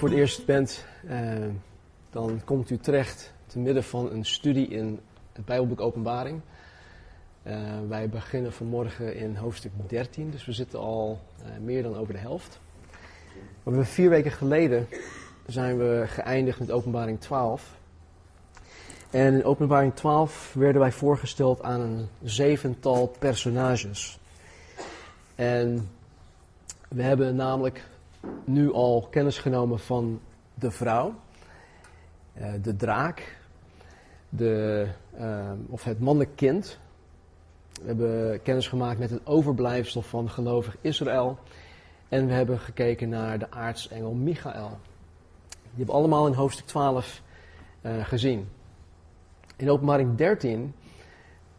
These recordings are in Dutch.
voor het eerst bent, uh, dan komt u terecht te midden van een studie in het Bijbelboek Openbaring. Uh, wij beginnen vanmorgen in hoofdstuk 13, dus we zitten al uh, meer dan over de helft. Maar we vier weken geleden zijn we geëindigd met Openbaring 12. En in Openbaring 12 werden wij voorgesteld aan een zevental personages. En we hebben namelijk nu al kennis genomen van de vrouw, uh, de draak, de, uh, of het mannelijk kind. We hebben kennis gemaakt met het overblijfsel van gelovig Israël. En we hebben gekeken naar de aartsengel Michael. Die hebben allemaal in hoofdstuk 12 uh, gezien. In openbaring 13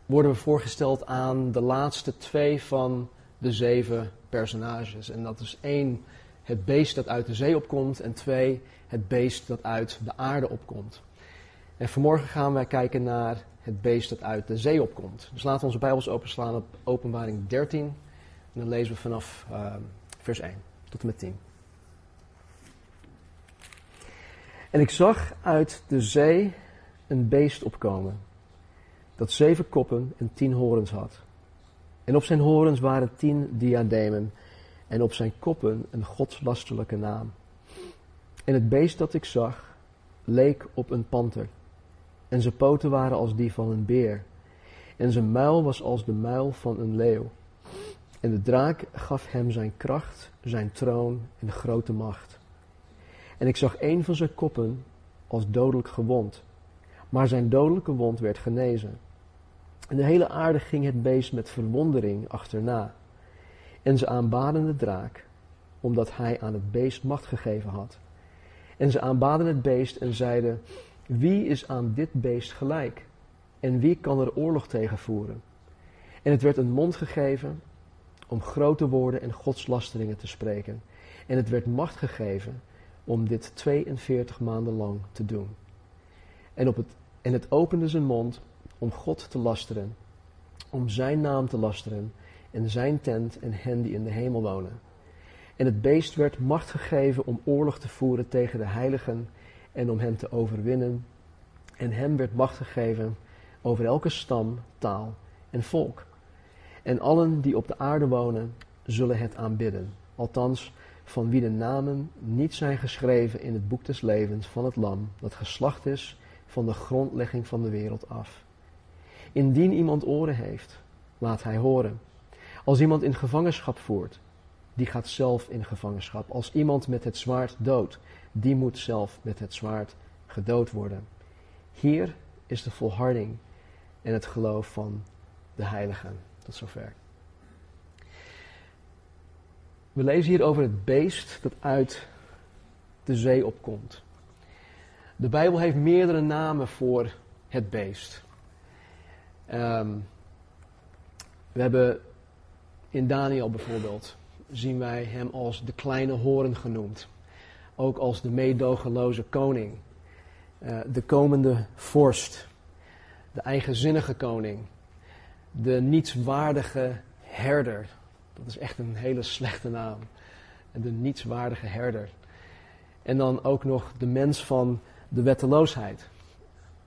worden we voorgesteld aan de laatste twee van de zeven personages. En dat is één, het beest dat uit de zee opkomt. En twee, het beest dat uit de aarde opkomt. En vanmorgen gaan wij kijken naar het beest dat uit de zee opkomt. Dus laten we onze Bijbels openslaan op openbaring 13. En dan lezen we vanaf uh, vers 1 tot en met 10. En ik zag uit de zee een beest opkomen, dat zeven koppen en tien horens had. En op zijn horens waren tien diademen, en op zijn koppen een godslastelijke naam. En het beest dat ik zag, leek op een panter, en zijn poten waren als die van een beer, en zijn muil was als de muil van een leeuw. En de draak gaf hem zijn kracht, zijn troon en grote macht. En ik zag een van zijn koppen als dodelijk gewond, maar zijn dodelijke wond werd genezen. En de hele aarde ging het beest met verwondering achterna. En ze aanbaden de draak, omdat hij aan het beest macht gegeven had. En ze aanbaden het beest en zeiden: Wie is aan dit beest gelijk? En wie kan er oorlog tegen voeren? En het werd een mond gegeven om grote woorden en godslasteringen te spreken. En het werd macht gegeven om dit 42 maanden lang te doen. En, op het, en het opende zijn mond om God te lasteren, om zijn naam te lasteren en zijn tent en hen die in de hemel wonen. En het beest werd macht gegeven om oorlog te voeren tegen de heiligen en om hen te overwinnen. En hem werd macht gegeven over elke stam, taal en volk. En allen die op de aarde wonen, zullen het aanbidden. Althans, van wie de namen niet zijn geschreven in het boek des levens van het lam, dat geslacht is van de grondlegging van de wereld af. Indien iemand oren heeft, laat hij horen. Als iemand in gevangenschap voert, die gaat zelf in gevangenschap. Als iemand met het zwaard doodt, die moet zelf met het zwaard gedood worden. Hier is de volharding en het geloof van de heiligen. Tot zover. We lezen hier over het beest dat uit de zee opkomt. De Bijbel heeft meerdere namen voor het beest. Um, we hebben in Daniel bijvoorbeeld, zien wij hem als de kleine horen genoemd. Ook als de meedogenloze koning. Uh, de komende vorst. De eigenzinnige koning. De nietswaardige herder. Dat is echt een hele slechte naam. De nietswaardige herder. En dan ook nog de mens van de wetteloosheid.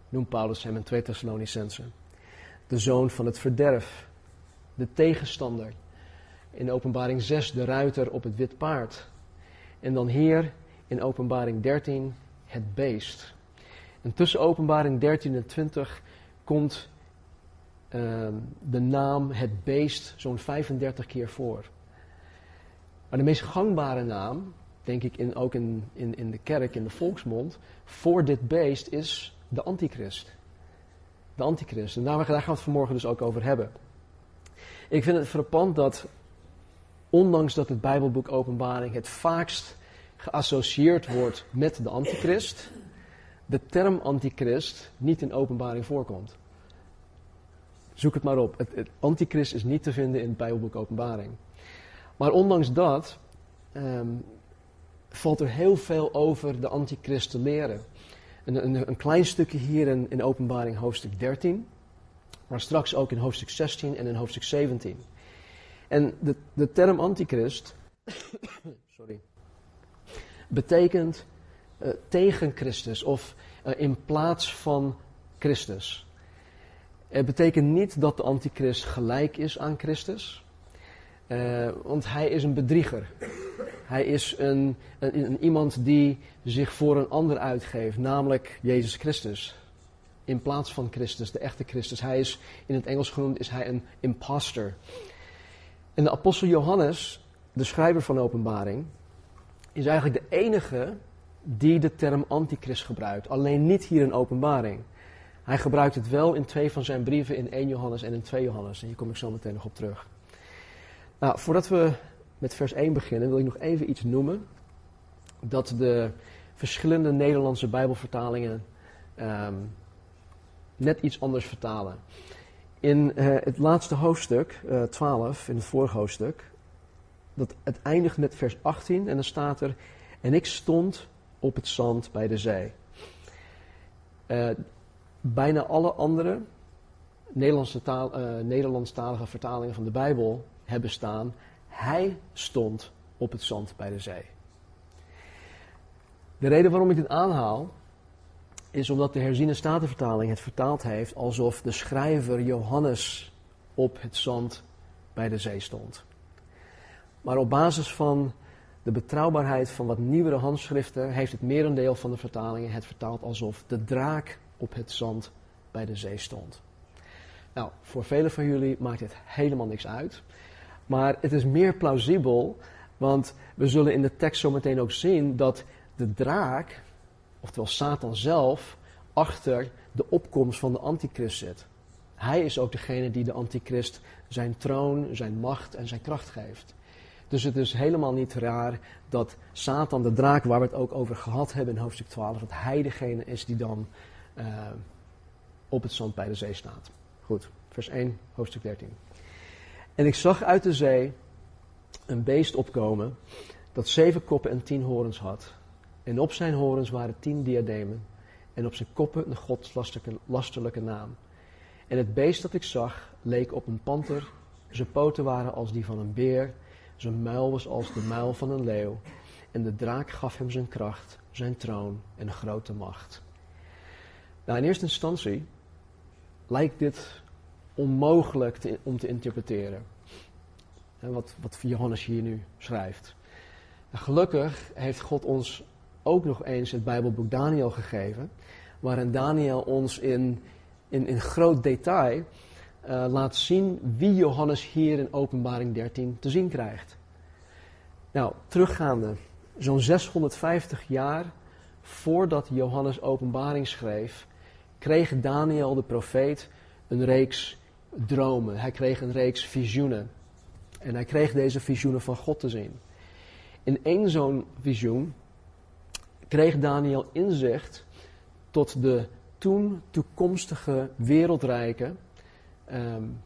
Noemt Paulus hem in 2 Thessalonicense. De zoon van het verderf. De tegenstander. In openbaring 6 de ruiter op het wit paard. En dan hier in openbaring 13 het beest. En tussen openbaring 13 en 20 komt uh, de naam het beest zo'n 35 keer voor. Maar de meest gangbare naam, denk ik in, ook in, in, in de kerk, in de volksmond, voor dit beest is de antichrist. De antichrist. En daar, daar gaan we het vanmorgen dus ook over hebben. Ik vind het frappant dat, ondanks dat het Bijbelboek Openbaring het vaakst geassocieerd wordt met de antichrist, de term antichrist niet in openbaring voorkomt. Zoek het maar op. Het, antichrist is niet te vinden in het Bijbelboek Openbaring. Maar ondanks dat um, valt er heel veel over de antichrist te leren. Een, een, een klein stukje hier in, in, Openbaring hoofdstuk 13, maar straks ook in hoofdstuk 16 en in hoofdstuk 17. En de, de term antichrist sorry, betekent eh, tegen Christus of eh, in plaats van Christus. Het betekent niet dat de antichrist gelijk is aan Christus, uh, want hij is een bedrieger. Hij is een, een, iemand die zich voor een ander uitgeeft, namelijk Jezus Christus. In plaats van Christus, de echte Christus. Hij is, in het Engels genoemd, is hij een imposter. En de apostel Johannes, de schrijver van openbaring, is eigenlijk de enige die de term antichrist gebruikt. Alleen niet hier in openbaring. Hij gebruikt het wel in twee van zijn brieven, in 1 Johannes en in 2 Johannes. En hier kom ik zo meteen nog op terug. Nou, voordat we met vers 1 beginnen, wil ik nog even iets noemen. Dat de verschillende Nederlandse Bijbelvertalingen um, net iets anders vertalen. In uh, het laatste hoofdstuk, uh, eh, 12, in het vorige hoofdstuk, dat het eindigt met vers 18 en dan staat er: En ik stond op het zand bij de zee. Uh, bijna alle andere Nederlandse taal, Nederlandstalige vertalingen van de Bijbel hebben staan: Hij stond op het zand bij de zee. De reden waarom ik dit aanhaal is omdat de herziene statenvertaling het vertaald heeft alsof de schrijver Johannes op het zand bij de zee stond. Maar op basis van de betrouwbaarheid van wat nieuwere handschriften heeft het merendeel van de vertalingen het vertaald alsof de draak op het zand bij de zee stond. Nou, voor velen van jullie maakt dit helemaal niks uit. Maar het is meer plausibel, want we zullen in de tekst zo meteen ook zien dat de draak, oftewel Satan zelf, achter de opkomst van de antichrist zit. Hij is ook degene die de antichrist zijn troon, zijn macht en zijn kracht geeft. Dus het is helemaal niet raar dat Satan, de draak waar we het ook over gehad hebben in hoofdstuk 12, dat hij degene is die dan uh, op het zand bij de zee staat. Goed, vers 1, hoofdstuk 13. En ik zag uit de zee een beest opkomen dat zeven koppen en tien horens had. En op zijn horens waren tien diademen. En op zijn koppen een godslasterlijke naam. En het beest dat ik zag leek op een panter. Zijn poten waren als die van een beer. Zijn muil was als de muil van een leeuw. En de draak gaf hem zijn kracht, zijn troon en grote macht. Nou, in eerste instantie lijkt dit onmogelijk om te interpreteren. En wat, wat Johannes hier nu schrijft. En gelukkig heeft God ons ook nog eens het Bijbelboek Daniel gegeven, waarin Daniel ons in, in, in groot detail uh, laat zien wie Johannes hier in Openbaring 13 te zien krijgt. Nou, teruggaande, zo'n 650 jaar voordat Johannes Openbaring schreef, kreeg Daniel de profeet een reeks dromen. Hij kreeg een reeks visioenen. En hij kreeg deze visioenen van God te zien. In één zo'n visioen kreeg Daniel inzicht tot de toen toekomstige wereldrijken um,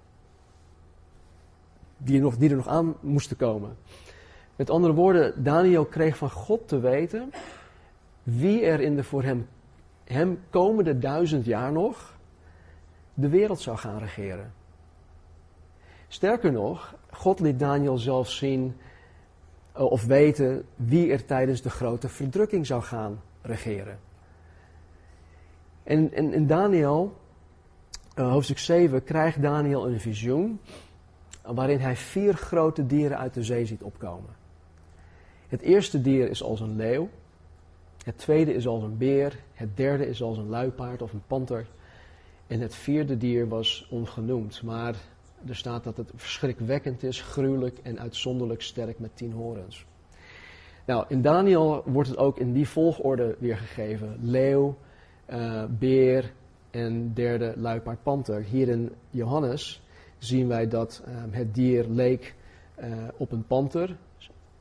die, er nog, er nog aan moesten komen. Met andere woorden, Daniel kreeg van God te weten wie er in de voor hem, hem komende duizend jaar nog de wereld zou gaan regeren. Sterker nog, God liet Daniel zelf zien of weten wie er tijdens de grote verdrukking zou gaan regeren. En in Daniel, uh, hoofdstuk 7, krijgt Daniel een visioen waarin hij vier grote dieren uit de zee ziet opkomen. Het eerste dier is als een leeuw, het tweede is als een beer, het derde is als een luipaard of een panter en het vierde dier was ongenoemd, maar er staat dat het verschrikwekkend is, gruwelijk en uitzonderlijk sterk met tien horens. Nou, in Daniel wordt het ook in die volgorde weergegeven. Leeuw, uh, beer en derde luipaard panter. Hier in Johannes zien wij dat uh, het dier leek uh, op een panter.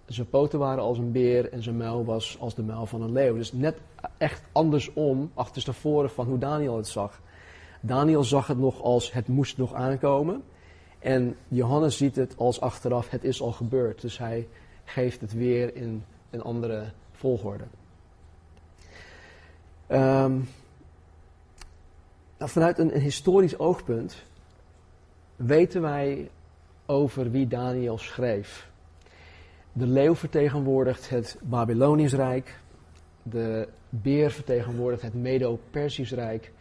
Zijn poten waren als een beer en zijn muil was als de muil van een leeuw. Dus net echt andersom, achterstevoren van hoe Daniel het zag. Daniel zag het nog als het moest nog aankomen. En Johannes ziet het als achteraf, het is al gebeurd. Dus hij geeft het weer in een andere volgorde. Um, nou, vanuit een, een, historisch oogpunt weten wij over wie Daniel schreef. De leeuw vertegenwoordigt het Babylonisch Rijk. De beer vertegenwoordigt het Medo-Persisch Rijk.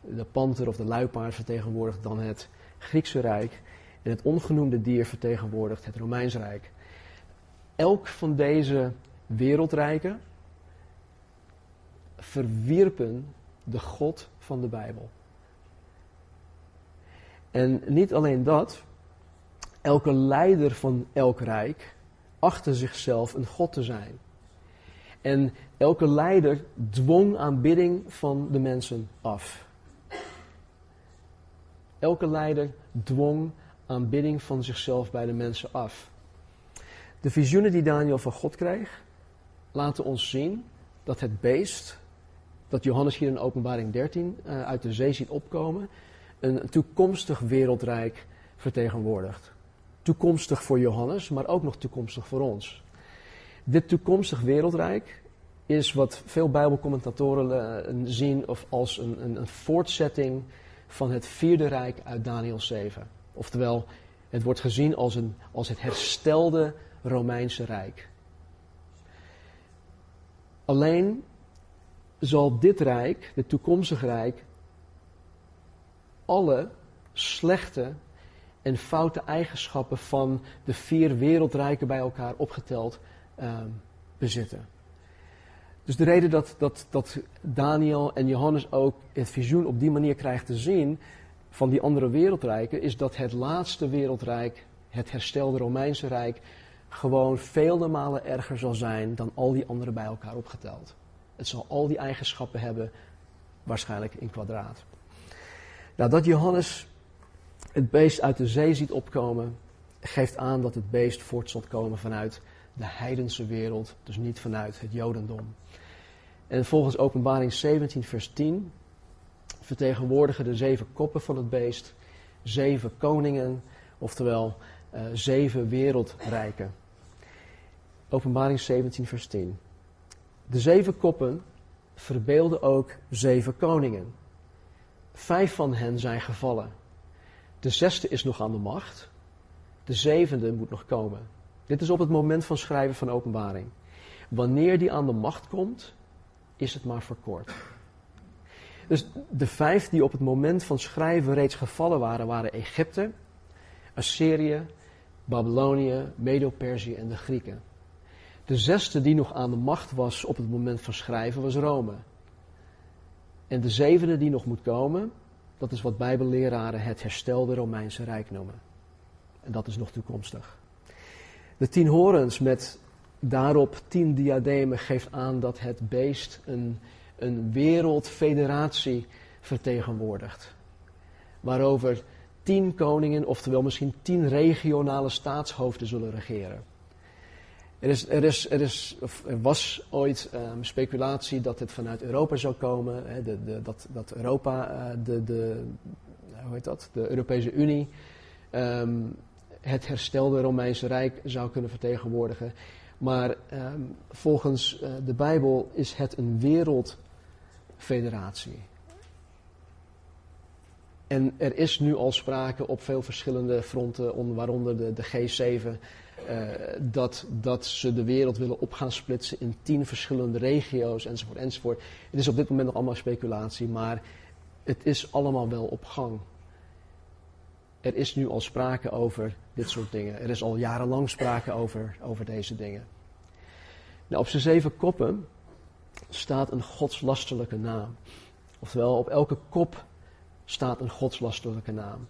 De panter of de luipaard vertegenwoordigt dan het Griekse Rijk. En het ongenoemde dier vertegenwoordigt het Romeins Rijk. Elk van deze wereldrijken verwierpen de God van de Bijbel. En niet alleen dat, elke leider van elk rijk achtte zichzelf een God te zijn. En elke leider dwong aanbidding van de mensen af. Elke leider dwong aanbidding van zichzelf bij de mensen af. De visioenen die Daniel van God kreeg, laten ons zien dat het beest, dat Johannes hier in openbaring 13 uh, eh, uit de zee ziet opkomen, een toekomstig wereldrijk vertegenwoordigt. Toekomstig voor Johannes, maar ook nog toekomstig voor ons. Dit toekomstig wereldrijk is wat veel Bijbelcommentatoren uh, zien of als een, een, een voortzetting van het vierde rijk uit Daniel 7. Oftewel, het wordt gezien als, een, als het herstelde Romeinse Rijk. Alleen zal dit rijk, het toekomstige rijk, alle slechte en foute eigenschappen van de vier wereldrijken bij elkaar opgeteld uh, bezitten. Dus de reden dat, dat, dat Daniel en Johannes ook het visioen op die manier krijgen te zien van die andere wereldrijken, is dat het laatste wereldrijk, het herstelde Romeinse Rijk, gewoon vele malen erger zal zijn dan al die anderen bij elkaar opgeteld. Het zal al die eigenschappen hebben, waarschijnlijk in kwadraat. Nou, dat Johannes het beest uit de zee ziet opkomen, geeft aan dat het beest voort zal komen vanuit de heidense wereld, dus niet vanuit het Jodendom. En volgens Openbaring 17, vers 10 vertegenwoordigen de zeven koppen van het beest zeven koningen, oftewel uh, zeven wereldrijken. Openbaring 17, vers 10. De zeven koppen verbeelden ook zeven koningen. Vijf van hen zijn gevallen. De zesde is nog aan de macht. De zevende moet nog komen. Dit is op het moment van schrijven van openbaring. Wanneer die aan de macht komt, is het maar verkort. Dus de vijf die op het moment van schrijven reeds gevallen waren, waren Egypte, Assyrië, Babylonië, Medo-Perzië en de Grieken. De zesde die nog aan de macht was op het moment van schrijven was Rome. En de zevende die nog moet komen, dat is wat Bijbelleraren het herstelde Romeinse Rijk noemen. En dat is nog toekomstig. De tien horens met daarop tien diademen geeft aan dat het beest een, een wereldfederatie vertegenwoordigt. Waarover tien koningen, oftewel misschien tien regionale staatshoofden zullen regeren. Er, is, er, is, er, is, er was ooit um, speculatie dat het vanuit Europa zou komen. Hè, de, de, dat, dat Europa, uh, de, de, hoe heet dat? de Europese Unie, um, het herstelde Romeinse Rijk zou kunnen vertegenwoordigen. Maar um, volgens uh, de Bijbel is het een wereldfederatie. En er is nu al sprake op veel verschillende fronten, waaronder de, de G7, uh, dat, dat ze de wereld willen op gaan splitsen in tien verschillende regio's enzovoort enzovoort. Het is op dit moment nog allemaal speculatie, maar het is allemaal wel op gang. Er is nu al sprake over dit soort dingen. Er is al jarenlang sprake over, over deze dingen. Nou, op zijn zeven koppen staat een godslasterlijke naam. Oftewel, op elke kop staat een godslasterlijke naam.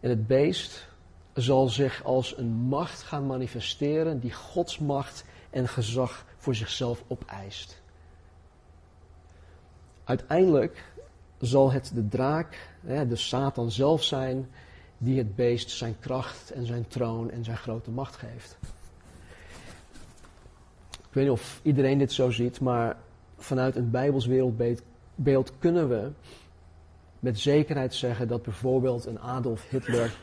En het beest zal zich als een macht gaan manifesteren die Gods macht en gezag voor zichzelf opeist. Uiteindelijk zal het de draak, de Satan zelf zijn, die het beest zijn kracht en zijn troon en zijn grote macht geeft. Weet niet of iedereen dit zo ziet, maar vanuit een Bijbels wereldbeeld kunnen we met zekerheid zeggen dat bijvoorbeeld een Adolf Hitler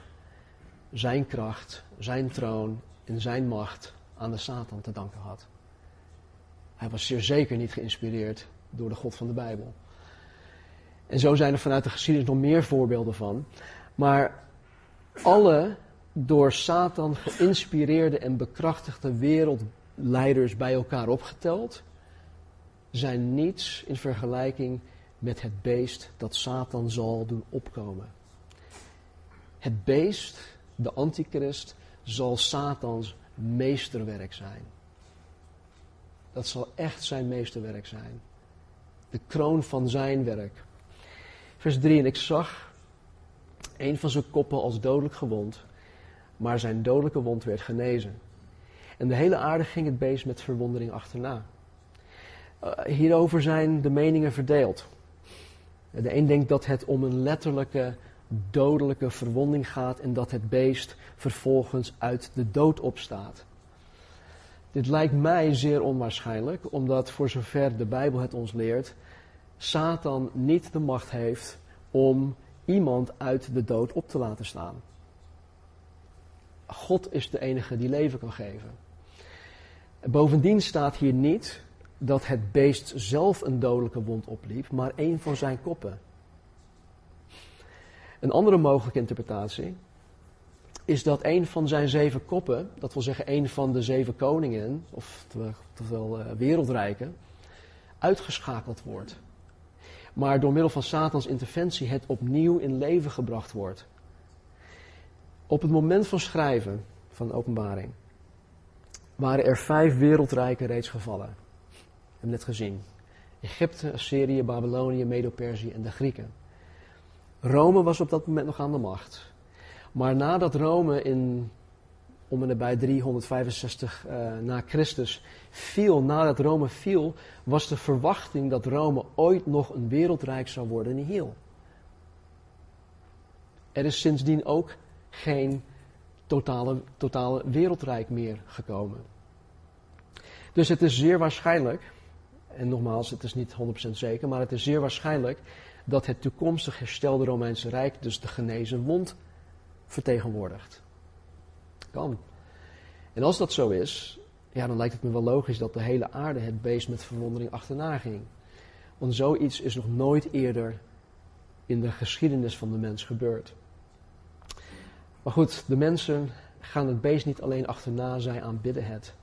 zijn kracht, zijn troon en zijn macht aan de Satan te danken had. Hij was zeer zeker niet geïnspireerd door de God van de Bijbel. En zo zijn er vanuit de geschiedenis nog meer voorbeelden van. Maar alle door Satan geïnspireerde en bekrachtigde wereldleiders bij elkaar opgeteld, zijn niets in vergelijking met het beest dat Satan zal doen opkomen. Het beest, de antichrist, zal Satans meesterwerk zijn. Dat zal echt zijn meesterwerk zijn. De kroon van zijn werk. Vers 3. En ik zag een van zijn koppen als dodelijk gewond, maar zijn dodelijke wond werd genezen. En de hele aarde ging het beest met verwondering achterna. Uh, hierover zijn de meningen verdeeld. De een denkt dat het om een letterlijke dodelijke verwonding gaat en dat het beest vervolgens uit de dood opstaat. Dit lijkt mij zeer onwaarschijnlijk, omdat voor zover de Bijbel het ons leert, Satan niet de macht heeft om iemand uit de dood op te laten staan. God is de enige die leven kan geven. Bovendien staat hier niet dat het beest zelf een dodelijke wond opliep, maar een van zijn koppen. Een andere mogelijke interpretatie is dat een van zijn zeven koppen, dat wil zeggen een van de zeven koningen, oftewel uh, wereldrijken, uitgeschakeld wordt. Maar door middel van Satans interventie het opnieuw in leven gebracht wordt. Op het moment van schrijven van de openbaring waren er vijf wereldrijken reeds gevallen. We hebben net gezien. Egypte, Assyrië, Babylonië, Medo-Perzië en de Grieken. Rome was op dat moment nog aan de macht. Maar nadat Rome in om en nabij 365 uh, na Christus viel, nadat Rome viel, was de verwachting dat Rome ooit nog een wereldrijk zou worden heel. Er is sindsdien ook geen totale, totale wereldrijk meer gekomen. Dus het is zeer waarschijnlijk, en nogmaals, het is niet 100% zeker, maar het is zeer waarschijnlijk dat het toekomstig herstelde Romeinse Rijk dus de genezen wond vertegenwoordigt. Kan. En als dat zo is, ja, dan lijkt het me wel logisch dat de hele aarde het beest met verwondering achterna ging. Want zoiets is nog nooit eerder in de geschiedenis van de mens gebeurd. Maar goed, de mensen gaan het beest niet alleen achterna, zij aanbidden het.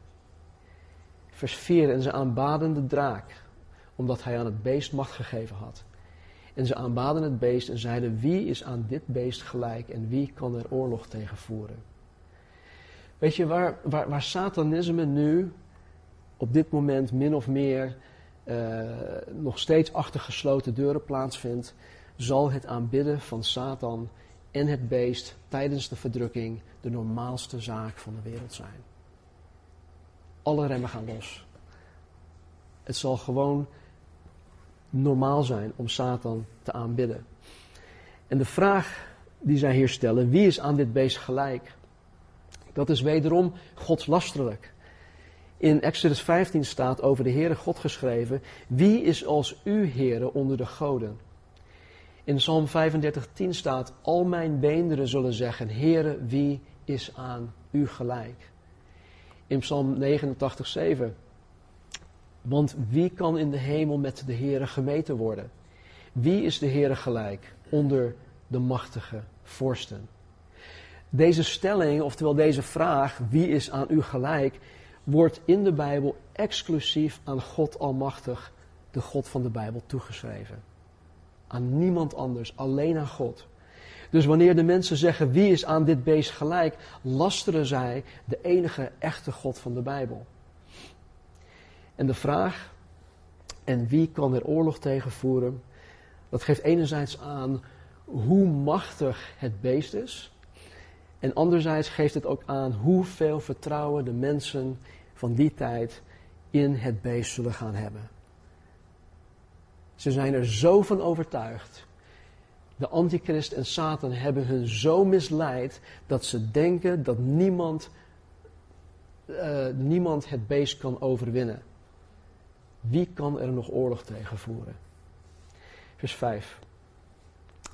Vers 4, en ze aanbaden de draak, omdat hij aan het beest macht gegeven had. En ze aanbaden het beest en zeiden: Wie is aan dit beest gelijk en wie kan er oorlog tegen voeren? Weet je, waar, waar, waar satanisme nu op dit moment min of meer uh, nog steeds achter gesloten deuren plaatsvindt, zal het aanbidden van Satan en het beest tijdens de verdrukking de normaalste zaak van de wereld zijn. Alle remmen gaan los. Het zal gewoon normaal zijn om Satan te aanbidden. En de vraag die zij hier stellen, wie is aan dit beest gelijk? Dat is wederom godslasterlijk. In Exodus 15 staat over de Heere God geschreven, wie is als u Heere onder de goden? In Psalm 35:10 staat, al mijn beenderen zullen zeggen, Heere, wie is aan u gelijk? In Psalm 89:7 want wie kan in de hemel met de Heere gemeten worden? Wie is de Heere gelijk onder de machtige vorsten? Deze stelling, oftewel deze vraag, wie is aan u gelijk, wordt in de Bijbel exclusief aan God Almachtig, de God van de Bijbel, toegeschreven. Aan niemand anders, alleen aan God. Dus wanneer de mensen zeggen wie is aan dit beest gelijk, lasteren zij de enige echte God van de Bijbel. En de vraag, en wie kan er oorlog tegen voeren, dat geeft enerzijds aan hoe machtig het beest is. En anderzijds geeft het ook aan hoeveel vertrouwen de mensen van die tijd in het beest zullen gaan hebben. Ze zijn er zo van overtuigd. De antichrist en Satan hebben hun zo misleid dat ze denken dat niemand, uh, niemand het beest kan overwinnen. Wie kan er nog oorlog tegen voeren? Vers 5.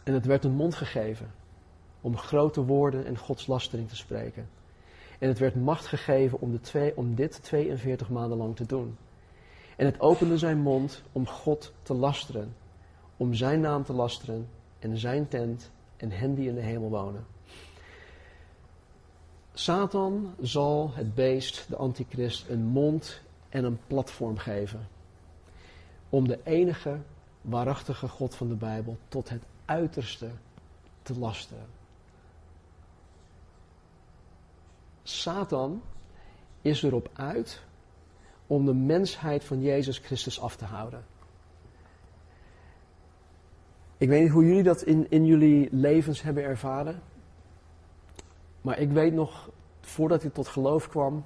En het werd een mond gegeven om grote woorden en godslastering te spreken. En het werd macht gegeven om, de twee, om dit 42 maanden lang te doen. En het opende zijn mond om God te lasteren, om zijn naam te lasteren en zijn tent en hen die in de hemel wonen. Satan zal het beest, de antichrist, een mond en een platform geven. om de enige waarachtige God van de Bijbel tot het uiterste te lasten. Satan is erop uit om de mensheid van Jezus Christus af te houden. Ik weet niet hoe jullie dat in, in jullie levens hebben ervaren. Maar ik weet nog, voordat ik tot geloof kwam,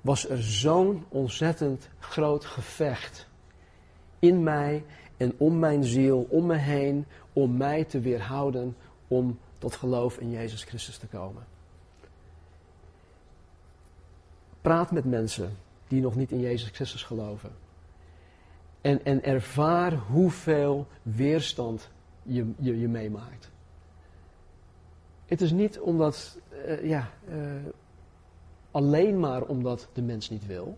was er zo'n ontzettend groot gevecht in mij en om mijn ziel, om me heen, om mij te weerhouden om tot geloof in Jezus Christus te komen. Praat met mensen die nog niet in Jezus Christus geloven. En, en ervaar hoeveel weerstand je, je, je meemaakt. Het is niet omdat, uh, ja, uh, alleen maar omdat de mens niet wil.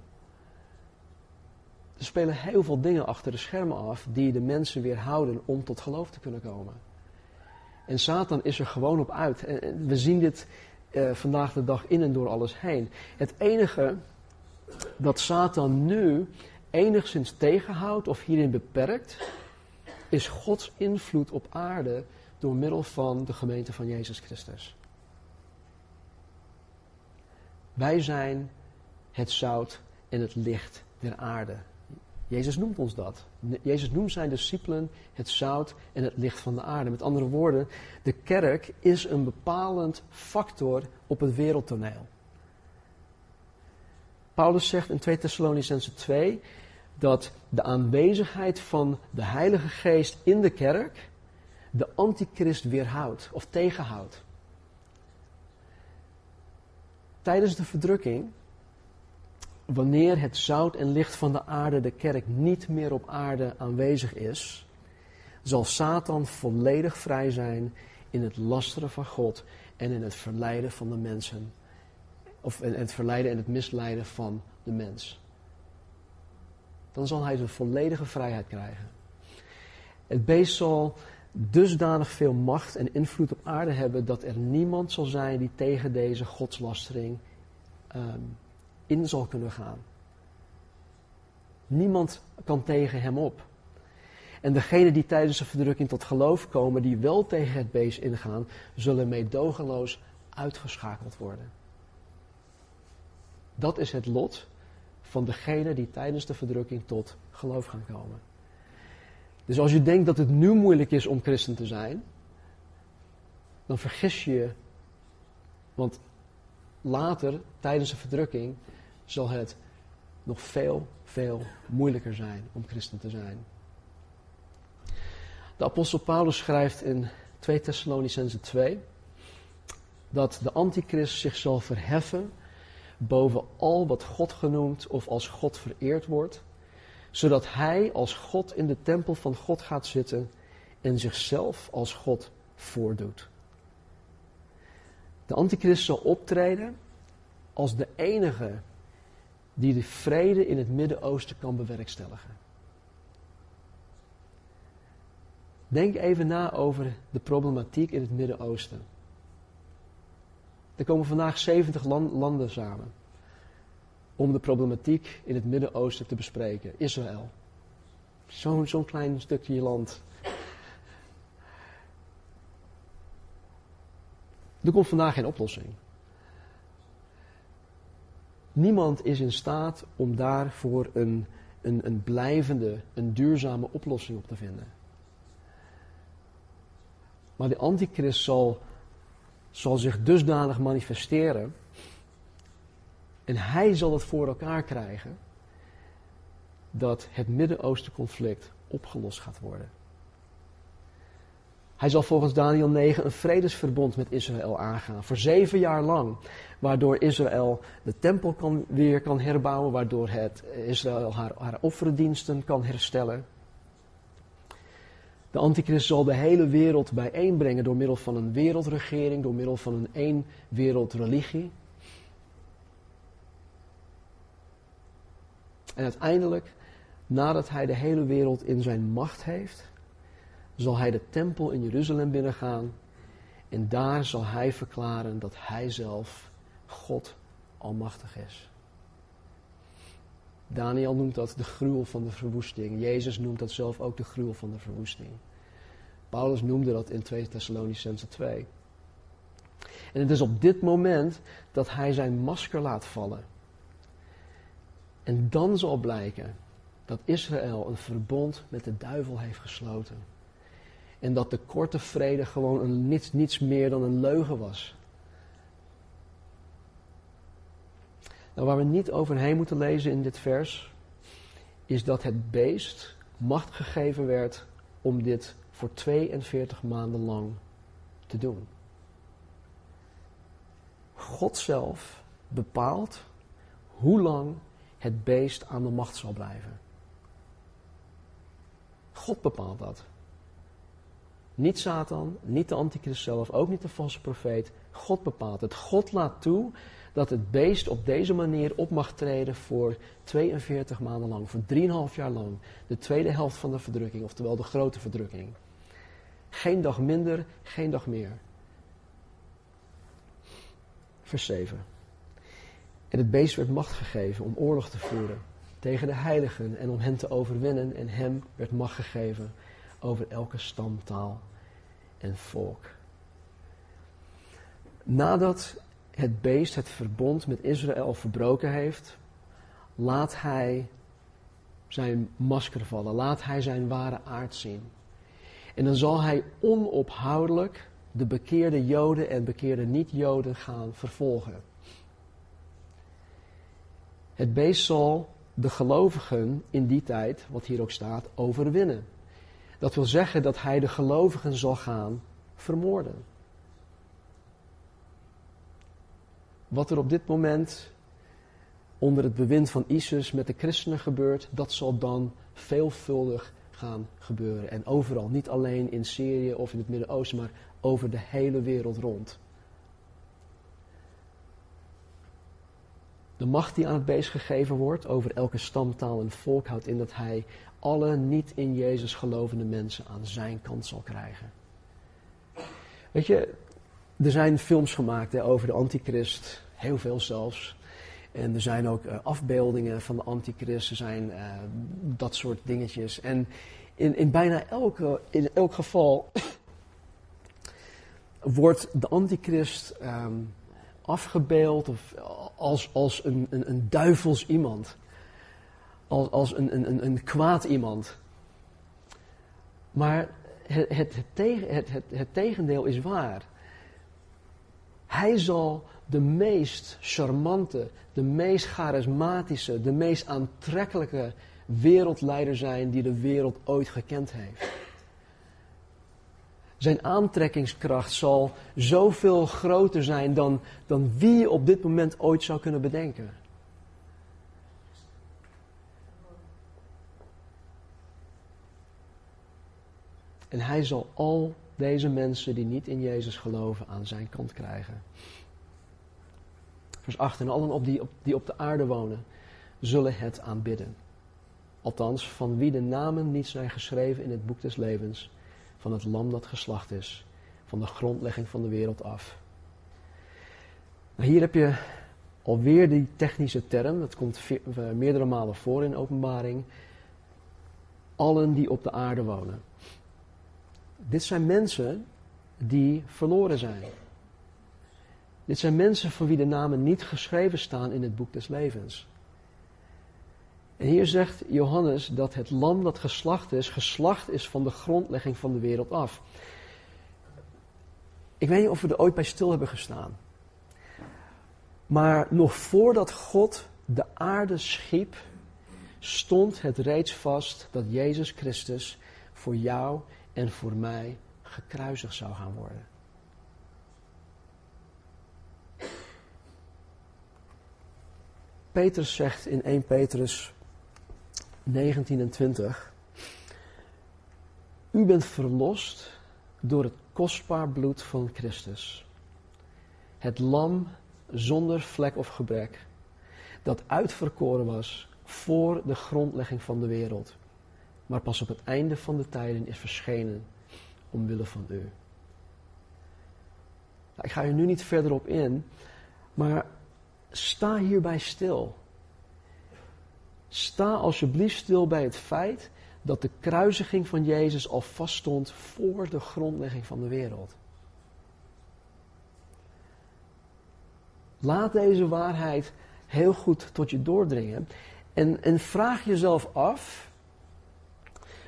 Er spelen heel veel dingen achter de schermen af die de mensen weerhouden om tot geloof te kunnen komen. En Satan is er gewoon op uit. En we zien dit uh, vandaag de dag in en door alles heen. Het enige dat Satan nu enigszins tegenhoudt of hierin beperkt, is Gods invloed op aarde door middel van de gemeente van Jezus Christus. Wij zijn het zout en het licht der aarde. Jezus noemt ons dat. Jezus noemt zijn discipelen het zout en het licht van de aarde. Met andere woorden, de kerk is een bepalend factor op het wereldtoneel. Paulus zegt in 2 Thessalonicense 2 dat de aanwezigheid van de Heilige Geest in de kerk de antichrist weerhoudt of tegenhoudt. Tijdens de verdrukking, wanneer het zout en licht van de aarde, de kerk, niet meer op aarde aanwezig is, zal Satan volledig vrij zijn in het lasteren van God en in het verleiden van de mensen. Of in het verleiden en het misleiden van de mens. Dan zal hij zijn volledige vrijheid krijgen. Het beest zal dusdanig veel macht en invloed op aarde hebben dat er niemand zal zijn die tegen deze godslastering um, in zal kunnen gaan. Niemand kan tegen hem op. En degenen die tijdens de verdrukking tot geloof komen, die wel tegen het beest ingaan, zullen meedogenloos uitgeschakeld worden. Dat is het lot van degenen die tijdens de verdrukking tot geloof gaan komen. Dus als je denkt dat het nu moeilijk is om christen te zijn, dan vergis je je. Want later, tijdens de verdrukking, zal het nog veel, veel moeilijker zijn om christen te zijn. De apostel Paulus schrijft in 2 Thessalonicense 2 dat de antichrist zich zal verheffen boven al wat God genoemd of als God vereerd wordt zodat hij als God in de tempel van God gaat zitten en zichzelf als God voordoet. De antichrist zal optreden als de enige die de vrede in het Midden-Oosten kan bewerkstelligen. Denk even na over de problematiek in het Midden-Oosten. Er komen vandaag 70 landen samen om de problematiek in het Midden-Oosten te bespreken. Israël. Zo'n klein stukje land. Er komt vandaag geen oplossing. Niemand is in staat om daarvoor een, een, een blijvende, een duurzame oplossing op te vinden. Maar de antichrist zal, zal zich dusdanig manifesteren en hij zal het voor elkaar krijgen dat het Midden-Oosten conflict opgelost gaat worden. Hij zal volgens Daniel 9 een vredesverbond met Israël aangaan. Voor zeven jaar lang. Waardoor Israël de tempel kan, weer kan herbouwen. Waardoor het Israël haar, haar offerdiensten kan herstellen. De antichrist zal de hele wereld bijeenbrengen door middel van een wereldregering. Door middel van een één wereldreligie. En uiteindelijk, nadat hij de hele wereld in zijn macht heeft, zal hij de tempel in Jeruzalem binnengaan. En daar zal hij verklaren dat hij zelf God almachtig is. Daniel noemt dat de gruwel van de verwoesting. Jezus noemt dat zelf ook de gruwel van de verwoesting. Paulus noemde dat in 2 Thessalonicense 2. En het is op dit moment dat hij zijn masker laat vallen. En dan zal blijken dat Israël een verbond met de duivel heeft gesloten. En dat de korte vrede gewoon een, niets, niets meer dan een leugen was. Nou, waar we niet overheen moeten lezen in dit vers, is dat het beest macht gegeven werd om dit voor 42 maanden lang te doen. God zelf bepaalt hoe lang het beest aan de macht zal blijven. God bepaalt dat. Niet Satan, niet de antichrist zelf, ook niet de valse profeet. God bepaalt het. God laat toe dat het beest op deze manier op mag treden voor 42 maanden lang, voor 3,5 jaar lang. De tweede helft van de verdrukking, oftewel de grote verdrukking. Geen dag minder, geen dag meer. Vers 7. En het beest werd macht gegeven om oorlog te voeren tegen de heiligen en om hen te overwinnen. En hem werd macht gegeven over elke stam, taal en volk. Nadat het beest het verbond met Israël verbroken heeft, laat hij zijn masker vallen, laat hij zijn ware aard zien. En dan zal hij onophoudelijk de bekeerde Joden en bekeerde niet-Joden gaan vervolgen. Het beest zal de gelovigen in die tijd, wat hier ook staat, overwinnen. Dat wil zeggen dat hij de gelovigen zal gaan vermoorden. Wat er op dit moment onder het bewind van ISIS met de christenen gebeurt, dat zal dan veelvuldig gaan gebeuren. En overal, niet alleen in Syrië of in het Midden-Oosten, maar over de hele wereld rond. De macht die aan het beest gegeven wordt over elke stam, taal en volk houdt in dat hij alle niet in Jezus gelovende mensen aan zijn kant zal krijgen. Weet je, er zijn films gemaakt over de antichrist, heel veel zelfs. En er zijn ook uh, afbeeldingen van de antichrist, er zijn uh, dat soort dingetjes. En in, in bijna elke, in elk geval wordt de antichrist um, afgebeeld of als, als een, een, een duivels iemand. Als, als een, een, een kwaad iemand. Maar het, het, het, het, het tegendeel is waar. Hij zal de meest charmante, de meest charismatische, de meest aantrekkelijke wereldleider zijn die de wereld ooit gekend heeft. Zijn aantrekkingskracht zal zoveel groter zijn dan, dan wie je op dit moment ooit zou kunnen bedenken. En hij zal al deze mensen die niet in Jezus geloven aan zijn kant krijgen. Vers 8. En allen op die, op, die op de aarde wonen, zullen het aanbidden. Althans, van wie de namen niet zijn geschreven in het boek des levens, van het lam dat geslacht is, van de grondlegging van de wereld af. Hier heb je alweer die technische term, dat komt meerdere malen voor in openbaring. Allen die op de aarde wonen. Dit zijn mensen die verloren zijn. Dit zijn mensen van wie de namen niet geschreven staan in het boek des levens. En hier zegt Johannes dat het lam dat geslacht is, geslacht is van de grondlegging van de wereld af. Ik weet niet of we er ooit bij stil hebben gestaan. Maar nog voordat God de aarde schiep, stond het reeds vast dat Jezus Christus voor jou en voor mij gekruisigd zou gaan worden. Petrus zegt in 1 Petrus 19 en 20. U bent verlost door het kostbaar bloed van Christus. Het lam zonder vlek of gebrek, dat uitverkoren was voor de grondlegging van de wereld, maar pas op het einde van de tijden is verschenen omwille van u. Nou, ik ga hier nu niet verder op in, maar sta hierbij stil. sta alsjeblieft stil bij het feit dat de kruisiging van Jezus al vaststond voor de grondlegging van de wereld. Laat deze waarheid heel goed tot je doordringen. En, en vraag jezelf af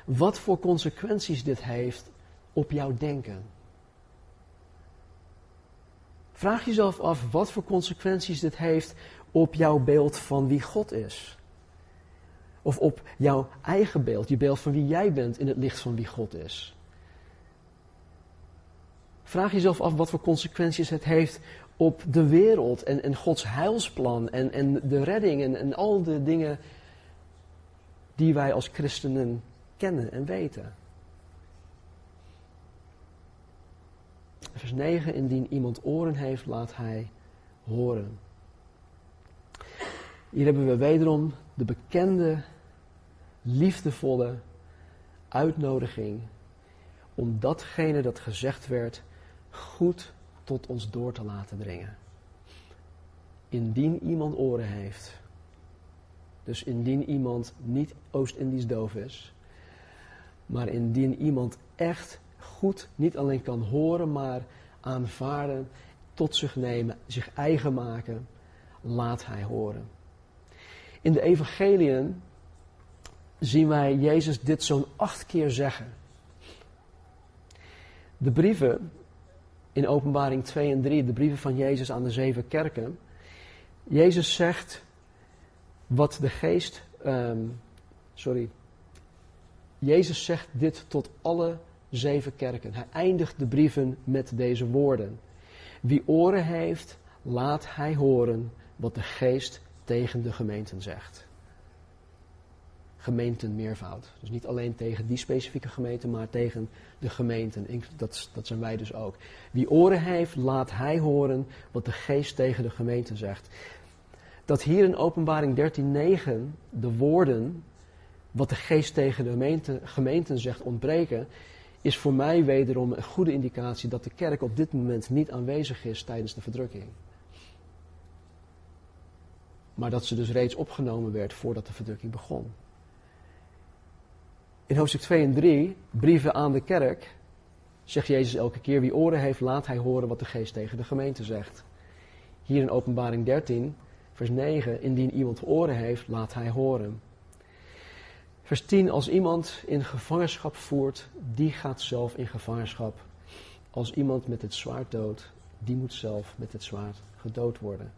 wat voor consequenties dit heeft op jouw denken. Vraag jezelf af wat voor consequenties dit heeft op jouw beeld van wie God is. Of op jouw eigen beeld, je beeld van wie jij bent in het licht van wie God is. Vraag jezelf af wat voor consequenties het heeft op de wereld en, en Gods heilsplan en, en de redding en, en al de dingen die wij als christenen kennen en weten. Vers 9, indien iemand oren heeft, laat hij horen. Hier hebben we wederom de bekende, liefdevolle uitnodiging om datgene dat gezegd werd goed tot ons door te laten dringen. Indien iemand oren heeft, dus indien iemand niet Oost-Indisch doof is, maar indien iemand echt goed niet alleen kan horen, maar aanvaarden, tot zich nemen, zich eigen maken, laat hij horen. In de evangeliën zien wij Jezus dit zo'n acht keer zeggen. De brieven in Openbaring 2 en 3, de brieven van Jezus aan de zeven kerken. Jezus zegt wat de geest, um, sorry, Jezus zegt dit tot alle zeven kerken. Hij eindigt de brieven met deze woorden. Wie oren heeft, laat hij horen wat de geest tegen de gemeenten zegt. Gemeenten meervoud. Dus niet alleen tegen die specifieke gemeente, maar tegen de gemeenten. Dat, dat zijn wij dus ook. Wie oren heeft, laat hij horen wat de geest tegen de gemeente zegt. Dat hier in openbaring 13.9 de woorden wat de geest tegen de gemeente, gemeenten zegt ontbreken, is voor mij wederom een goede indicatie dat de kerk op dit moment niet aanwezig is tijdens de verdrukking. Maar dat ze dus reeds opgenomen werd voordat de verdrukking begon. In hoofdstuk 2 en 3, brieven aan de kerk, zegt Jezus elke keer: wie oren heeft, laat hij horen wat de geest tegen de gemeente zegt. Hier in Openbaring 13, vers 9: indien iemand oren heeft, laat hij horen. Vers 10, als iemand in gevangenschap voert, die gaat zelf in gevangenschap. Als iemand met het zwaard doodt, die moet zelf met het zwaard gedood worden.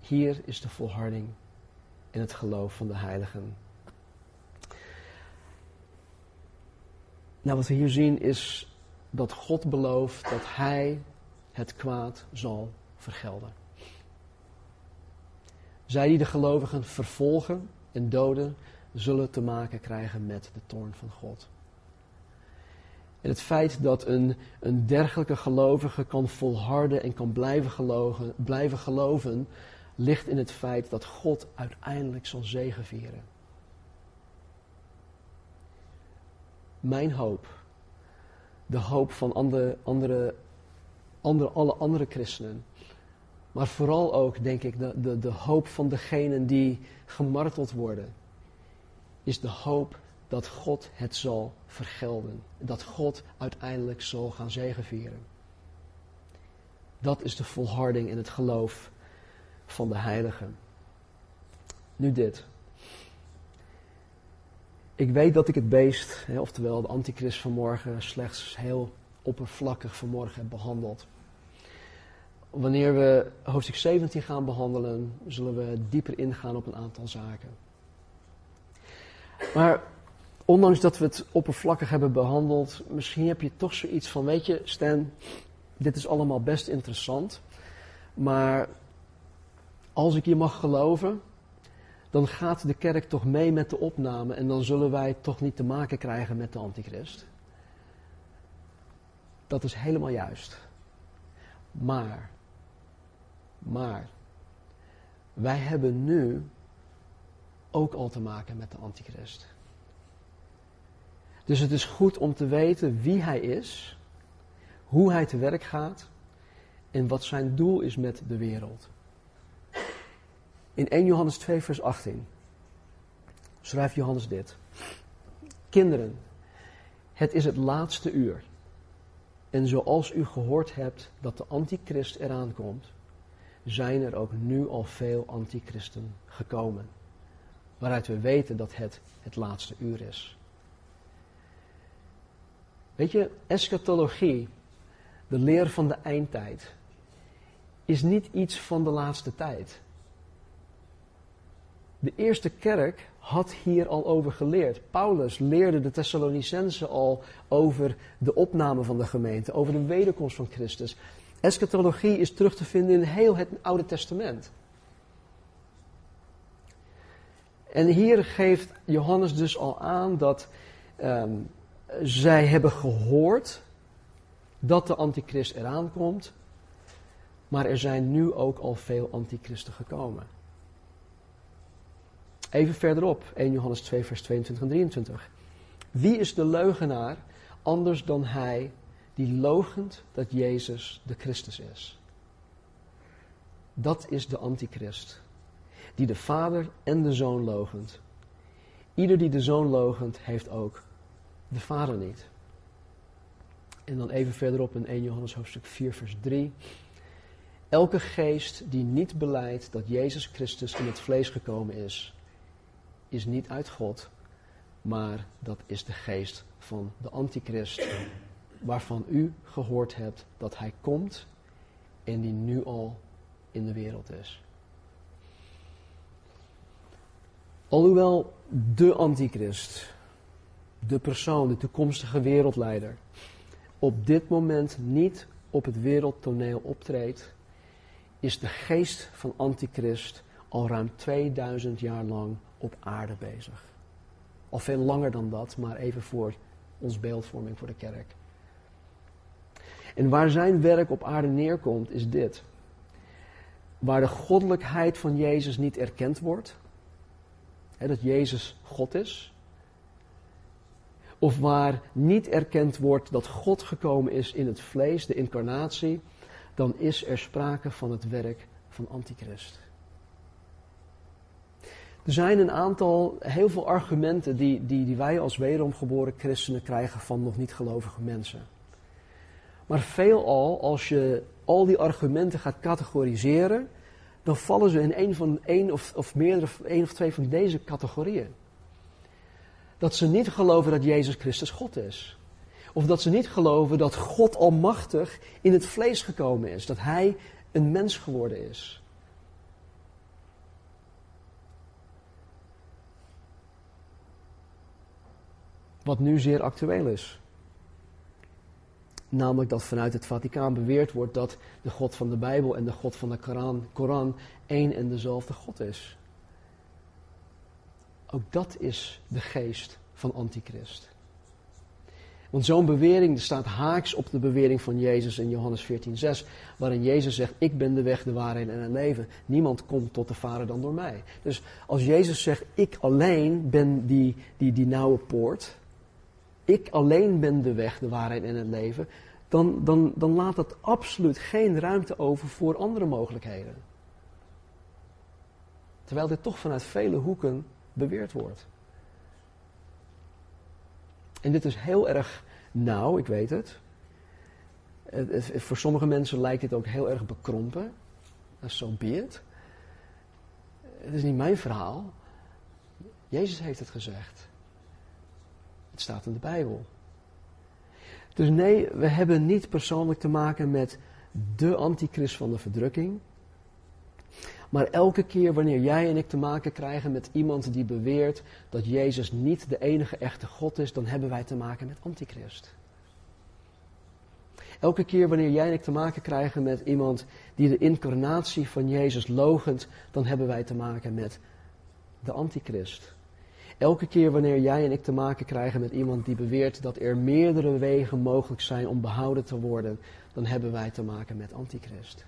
Hier is de volharding in het geloof van de heiligen. Nou, wat we hier zien is dat God belooft dat Hij het kwaad zal vergelden. Zij die de gelovigen vervolgen en doden, zullen te maken krijgen met de toorn van God. En het feit dat een, een dergelijke gelovige kan volharden en kan blijven geloven, blijven geloven, ligt in het feit dat God uiteindelijk zal zegenvieren. Mijn hoop, de hoop van andere, andere, andere, alle andere christenen, maar vooral ook, denk ik, de, de, de hoop van degenen die gemarteld worden is de hoop dat God het zal vergelden. Dat God uiteindelijk zal gaan zegenvieren. Dat is de volharding in het geloof van de heiligen. Nu dit. Ik weet dat ik het beest, oftewel de antichrist vanmorgen, slechts heel oppervlakkig vanmorgen heb behandeld. Wanneer we hoofdstuk 17 gaan behandelen, zullen we dieper ingaan op een aantal zaken. Maar ondanks dat we het oppervlakkig hebben behandeld, misschien heb je toch zoiets van, weet je, Stan, dit is allemaal best interessant, maar als ik je mag geloven, dan gaat de kerk toch mee met de opname en dan zullen wij toch niet te maken krijgen met de antichrist. Dat is helemaal juist. Maar, maar, wij hebben nu ook al te maken met de antichrist. Dus het is goed om te weten wie hij is, hoe hij te werk gaat en wat zijn doel is met de wereld. In 1 Johannes 2, vers 18. schrijft Johannes dit. Kinderen, het is het laatste uur. En zoals u gehoord hebt dat de antichrist eraan komt, zijn er ook nu al veel antichristen gekomen. Waaruit we weten dat het het laatste uur is. Weet je, eschatologie, de leer van de eindtijd, is niet iets van de laatste tijd. De eerste kerk had hier al over geleerd. Paulus leerde de Thessalonicensen al over de opname van de gemeente, over de wederkomst van Christus. Eschatologie is terug te vinden in heel het Oude Testament. En hier geeft Johannes dus al aan dat ehm, zij hebben gehoord dat de antichrist eraan komt, maar er zijn nu ook al veel antichristen gekomen. Even verderop, 1 Johannes 2, vers 22 en 23. Wie is de leugenaar anders dan hij die logent dat Jezus de Christus is? Dat is de antichrist, die de Vader en de Zoon logent. Ieder die de Zoon logent, heeft ook de Vader niet. En dan even verderop in 1 Johannes hoofdstuk 4, vers 3. Elke geest die niet beleidt dat Jezus Christus in het vlees gekomen is, is niet uit God, maar dat is de geest van de antichrist, waarvan u gehoord hebt dat hij komt en die nu al in de wereld is. Alhoewel de antichrist, de persoon, de toekomstige wereldleider, op dit moment niet op het wereldtoneel optreedt, is de geest van antichrist al ruim 2000 jaar lang op aarde bezig. Al veel langer dan dat, maar even voor ons beeldvorming voor de kerk. En waar zijn werk op aarde neerkomt, is dit. Waar de goddelijkheid van Jezus niet erkend wordt, dat Jezus God is, of waar niet erkend wordt dat God gekomen is in het vlees, de incarnatie, dan is er sprake van het werk van Antichrist. Er zijn een aantal, heel veel argumenten die, die, die wij als wederomgeboren christenen krijgen van nog niet gelovige mensen. Maar veelal, als je al die argumenten gaat categoriseren, dan vallen ze in een van één of, of meerdere, één of twee van deze categorieën. Dat ze niet geloven dat Jezus Christus God is. Of dat ze niet geloven dat God Almachtig in het vlees gekomen is. Dat Hij een mens geworden is. Wat nu zeer actueel is. Namelijk dat vanuit het Vaticaan beweerd wordt dat de God van de Bijbel en de God van de Koran, één en dezelfde God is. Ook dat is de geest van Antichrist. Want zo'n bewering staat haaks op de bewering van Jezus in Johannes 14:6, waarin Jezus zegt: Ik ben de weg, de waarheid en het leven. Niemand komt tot de Vader dan door mij. Dus als Jezus zegt: Ik alleen ben die, die, die nauwe poort, ik alleen ben de weg, de waarheid en het leven, dan, dan, dan laat dat absoluut geen ruimte over voor andere mogelijkheden. Terwijl dit toch vanuit vele hoeken beweerd wordt. En dit is heel erg nauw, ik weet het. voor sommige mensen lijkt dit ook heel erg bekrompen. Dat is zo be het. Het is niet mijn verhaal. Jezus heeft het gezegd. Staat in de Bijbel. Dus nee, we hebben niet persoonlijk te maken met de antichrist van de verdrukking. Maar elke keer wanneer jij en ik te maken krijgen met iemand die beweert dat Jezus niet de enige echte God is, dan hebben wij te maken met antichrist. Elke keer wanneer jij en ik te maken krijgen met iemand die de incarnatie van Jezus logent, dan hebben wij te maken met de antichrist. Elke keer wanneer jij en ik te maken krijgen met iemand die beweert dat er meerdere wegen mogelijk zijn om behouden te worden, dan hebben wij te maken met antichrist.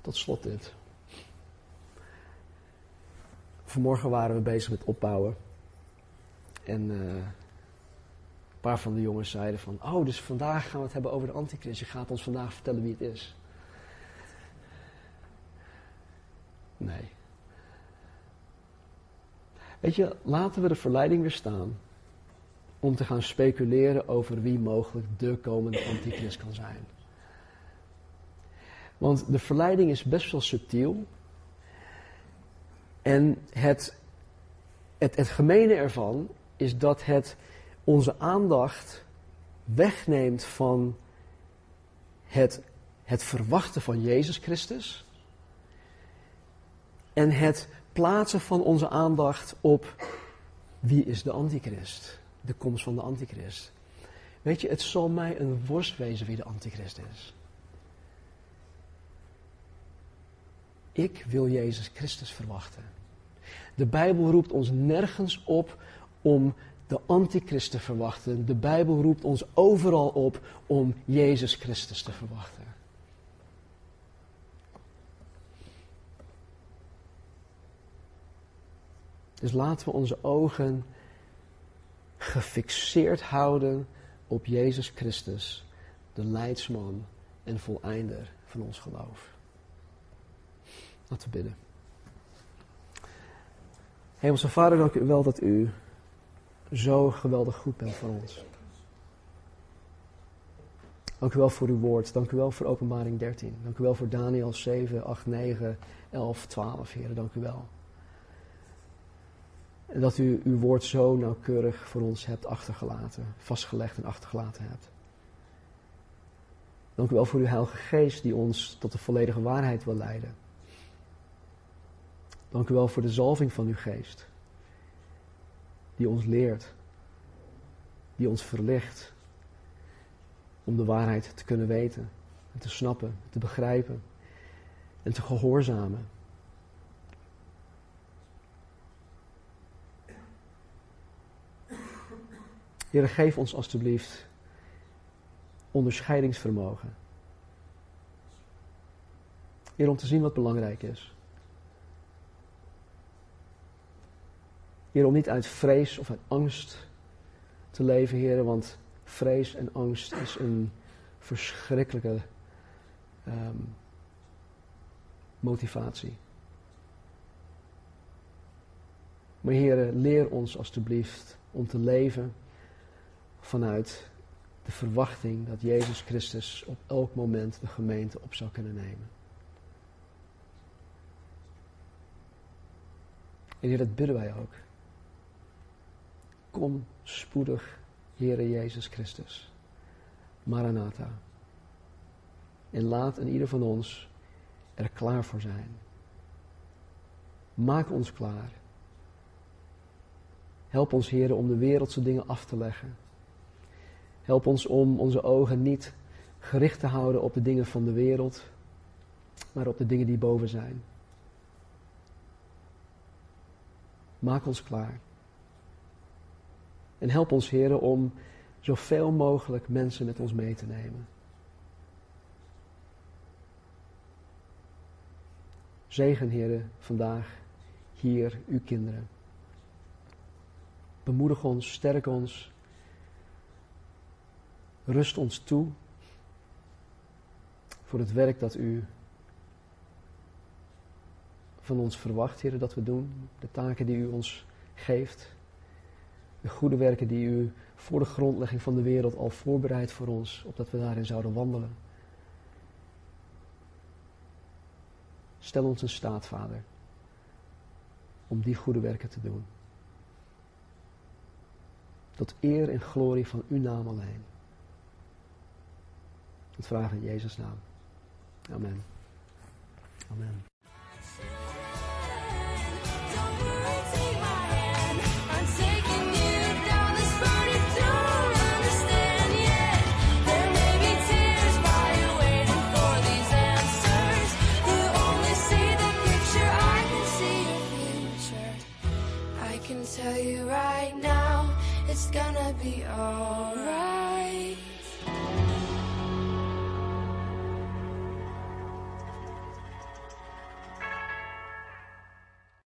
Tot slot dit. Vanmorgen waren we bezig met opbouwen. En uh, Een paar van de jongens zeiden van, oh, dus vandaag gaan we het hebben over de antichrist. Je gaat ons vandaag vertellen wie het is. Nee. Weet je, laten we de verleiding weer staan om te gaan speculeren over wie mogelijk de komende antichrist kan zijn. Want de verleiding is best wel subtiel. En het, het, het gemene ervan is dat het onze aandacht wegneemt van het, het verwachten van Jezus Christus. En het plaatsen van onze aandacht op wie is de antichrist. De komst van de antichrist. Weet je, het zal mij een worst wezen wie de antichrist is. Ik wil Jezus Christus verwachten. De Bijbel roept ons nergens op om de antichrist te verwachten. De Bijbel roept ons overal op om Jezus Christus te verwachten. Dus laten we onze ogen gefixeerd houden op Jezus Christus, de leidsman en voleinder van ons geloof. Laten we bidden. Hemelse Vader, dank u wel dat u zo geweldig goed bent voor ons. Dank u wel voor uw woord. Dank u wel voor openbaring 13. Dank u wel voor Daniel 7, 8, 9, 11, 12, heren. Dank u wel. En dat u uw woord zo nauwkeurig voor ons hebt achtergelaten, vastgelegd en achtergelaten hebt. Dank u wel voor uw Heilige Geest die ons tot de volledige waarheid wil leiden. Dank u wel voor de zalving van uw geest. Die ons leert. Die ons verlicht. Om de waarheid te kunnen weten. En te snappen, te begrijpen. En te gehoorzamen. Heer, geef ons alstublieft onderscheidingsvermogen. Heer, om te zien wat belangrijk is. Heer, om niet uit vrees of uit angst te leven, Heer, want vrees en angst is een verschrikkelijke um, motivatie. Maar Heer, leer ons alstublieft om te leven vanuit de verwachting dat Jezus Christus op elk moment de gemeente op zou kunnen nemen. En Heer, dat bidden wij ook. Kom spoedig, Heere Jezus Christus. Maranatha. En laat een ieder van ons er klaar voor zijn. Maak ons klaar. Help ons, Heer, om de wereldse dingen af te leggen. Help ons om onze ogen niet gericht te houden op de dingen van de wereld, maar op de dingen die boven zijn. Maak ons klaar. En help ons, heren, om zoveel mogelijk mensen met ons mee te nemen. Zegen, heren, vandaag hier uw kinderen. Bemoedig ons, sterk ons. Rust ons toe voor het werk dat u van ons verwacht, heren, dat we doen. De taken die u ons geeft de goede werken die u voor de grondlegging van de wereld al voorbereidt voor ons, opdat we daarin zouden wandelen. Stel ons in staat, Vader, om die goede werken te doen. Tot eer en glorie van uw naam alleen. Dat vragen in Jezus' naam. Amen. Amen. Gonna be alright.